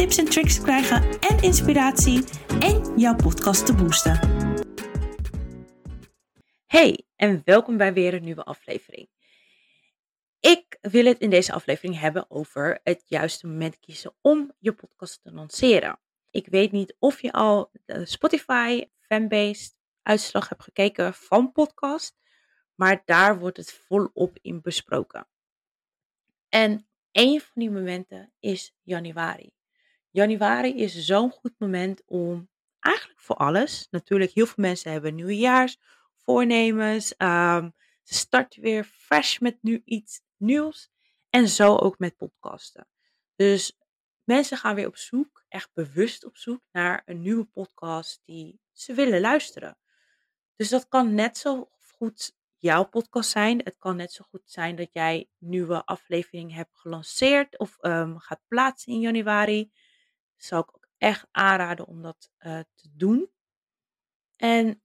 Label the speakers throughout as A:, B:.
A: tips en tricks te krijgen en inspiratie en jouw podcast te boosten. Hey en welkom bij weer een nieuwe aflevering. Ik wil het in deze aflevering hebben over het juiste moment kiezen om je podcast te lanceren. Ik weet niet of je al de Spotify fanbase uitslag hebt gekeken van podcast, maar daar wordt het volop in besproken. En een van die momenten is januari. Januari is zo'n goed moment om eigenlijk voor alles. Natuurlijk, heel veel mensen hebben nieuwjaarsvoornemens. Um, ze starten weer fresh met nu iets nieuws. En zo ook met podcasten. Dus mensen gaan weer op zoek, echt bewust op zoek naar een nieuwe podcast die ze willen luisteren. Dus dat kan net zo goed jouw podcast zijn. Het kan net zo goed zijn dat jij nieuwe aflevering hebt gelanceerd of um, gaat plaatsen in januari. Zou ik ook echt aanraden om dat uh, te doen. En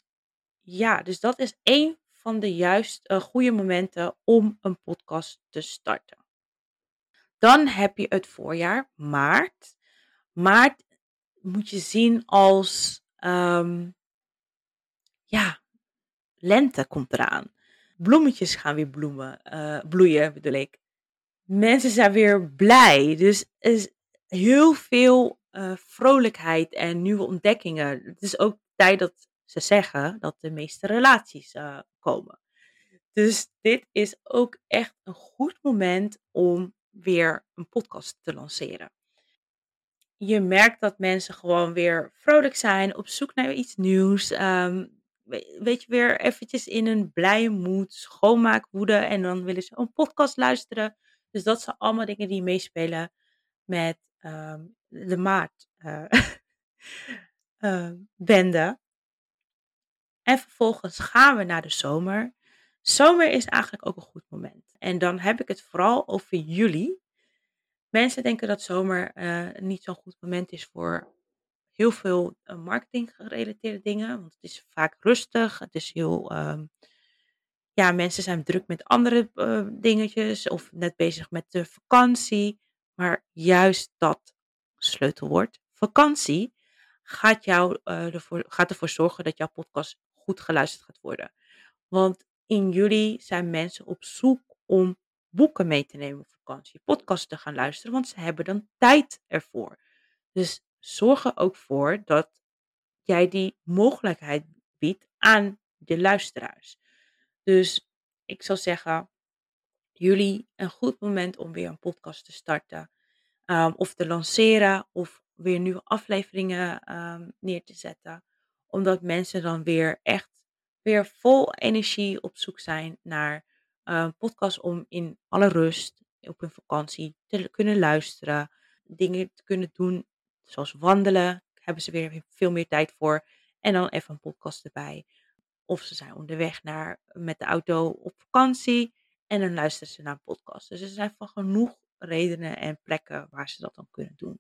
A: ja, dus dat is één van de juist uh, goede momenten om een podcast te starten. Dan heb je het voorjaar, maart. Maart moet je zien als, um, ja, lente komt eraan. Bloemetjes gaan weer bloemen, uh, bloeien, bedoel ik. Mensen zijn weer blij. Dus er is heel veel uh, vrolijkheid en nieuwe ontdekkingen. Het is ook tijd dat ze zeggen dat de meeste relaties uh, komen. Dus dit is ook echt een goed moment om weer een podcast te lanceren. Je merkt dat mensen gewoon weer vrolijk zijn, op zoek naar iets nieuws. Um, weet je, weer eventjes in een blije moed, schoonmaakwoede. En dan willen ze een podcast luisteren. Dus dat zijn allemaal dingen die meespelen met um, de maart uh, uh, bende. En vervolgens gaan we naar de zomer. Zomer is eigenlijk ook een goed moment. En dan heb ik het vooral over juli. Mensen denken dat zomer uh, niet zo'n goed moment is voor heel veel uh, marketing gerelateerde dingen. Want het is vaak rustig. Het is heel. Um, ja, mensen zijn druk met andere dingetjes. Of net bezig met de vakantie. Maar juist dat sleutelwoord, vakantie, gaat, jou, uh, ervoor, gaat ervoor zorgen dat jouw podcast goed geluisterd gaat worden. Want in juli zijn mensen op zoek om boeken mee te nemen op vakantie, podcasts te gaan luisteren, want ze hebben dan tijd ervoor. Dus zorg er ook voor dat jij die mogelijkheid biedt aan de luisteraars. Dus ik zou zeggen, jullie een goed moment om weer een podcast te starten. Um, of te lanceren of weer nieuwe afleveringen um, neer te zetten. Omdat mensen dan weer echt weer vol energie op zoek zijn naar een uh, podcast om in alle rust op hun vakantie te kunnen luisteren. Dingen te kunnen doen zoals wandelen. Hebben ze weer veel meer tijd voor. En dan even een podcast erbij. Of ze zijn onderweg naar, met de auto op vakantie. En dan luisteren ze naar een podcast. Dus er zijn van genoeg redenen en plekken waar ze dat dan kunnen doen.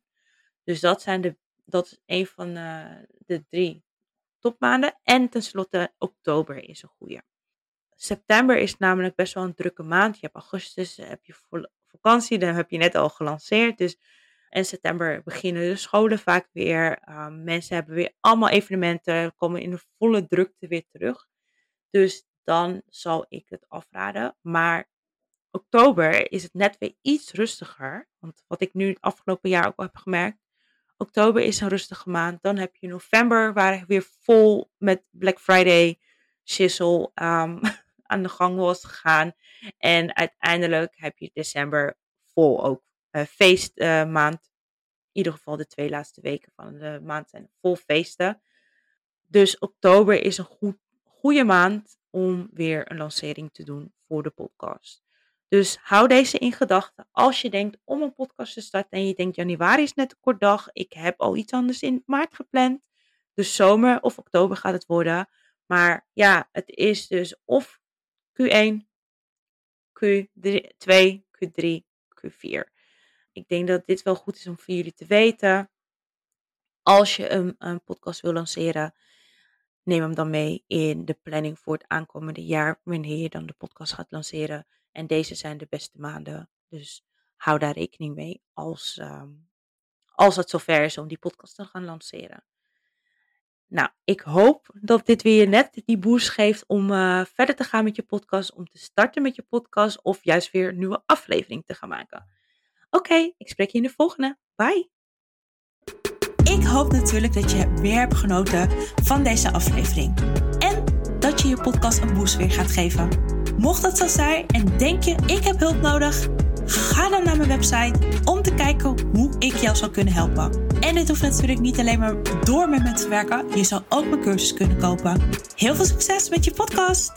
A: Dus dat, zijn de, dat is een van uh, de drie topmaanden. En tenslotte oktober is een goede. September is namelijk best wel een drukke maand. Je hebt augustus, heb je vakantie, dan heb je net al gelanceerd. Dus in september beginnen de scholen vaak weer. Um, mensen hebben weer allemaal evenementen, komen in de volle drukte weer terug. Dus dan zal ik het afraden. Maar oktober is het net weer iets rustiger. Want wat ik nu het afgelopen jaar ook heb gemerkt. Oktober is een rustige maand. Dan heb je november, waar ik weer vol met Black Friday shizzle um, aan de gang was gegaan. En uiteindelijk heb je december vol ook uh, feestmaand. Uh, in ieder geval de twee laatste weken van de maand zijn vol feesten. Dus oktober is een goed, goede maand om weer een lancering te doen voor de podcast. Dus hou deze in gedachten als je denkt om een podcast te starten en je denkt januari is net een kort dag, ik heb al iets anders in maart gepland. de zomer of oktober gaat het worden. Maar ja, het is dus of Q1, Q2, Q3, Q4. Ik denk dat dit wel goed is om voor jullie te weten. Als je een, een podcast wil lanceren, neem hem dan mee in de planning voor het aankomende jaar, wanneer je dan de podcast gaat lanceren. En deze zijn de beste maanden. Dus hou daar rekening mee als, um, als het zover is om die podcast te gaan lanceren. Nou, ik hoop dat dit weer net die boost geeft om uh, verder te gaan met je podcast, om te starten met je podcast of juist weer een nieuwe aflevering te gaan maken. Oké, ik spreek je in de volgende. Bye! Ik hoop natuurlijk dat je weer hebt genoten van deze aflevering. En dat je je podcast een boost weer gaat geven. Mocht dat zo zijn en denk je, ik heb hulp nodig, ga dan naar mijn website om te kijken hoe ik jou zou kunnen helpen. En dit hoeft natuurlijk niet alleen maar door met me te werken. Je zal ook mijn cursus kunnen kopen. Heel veel succes met je podcast!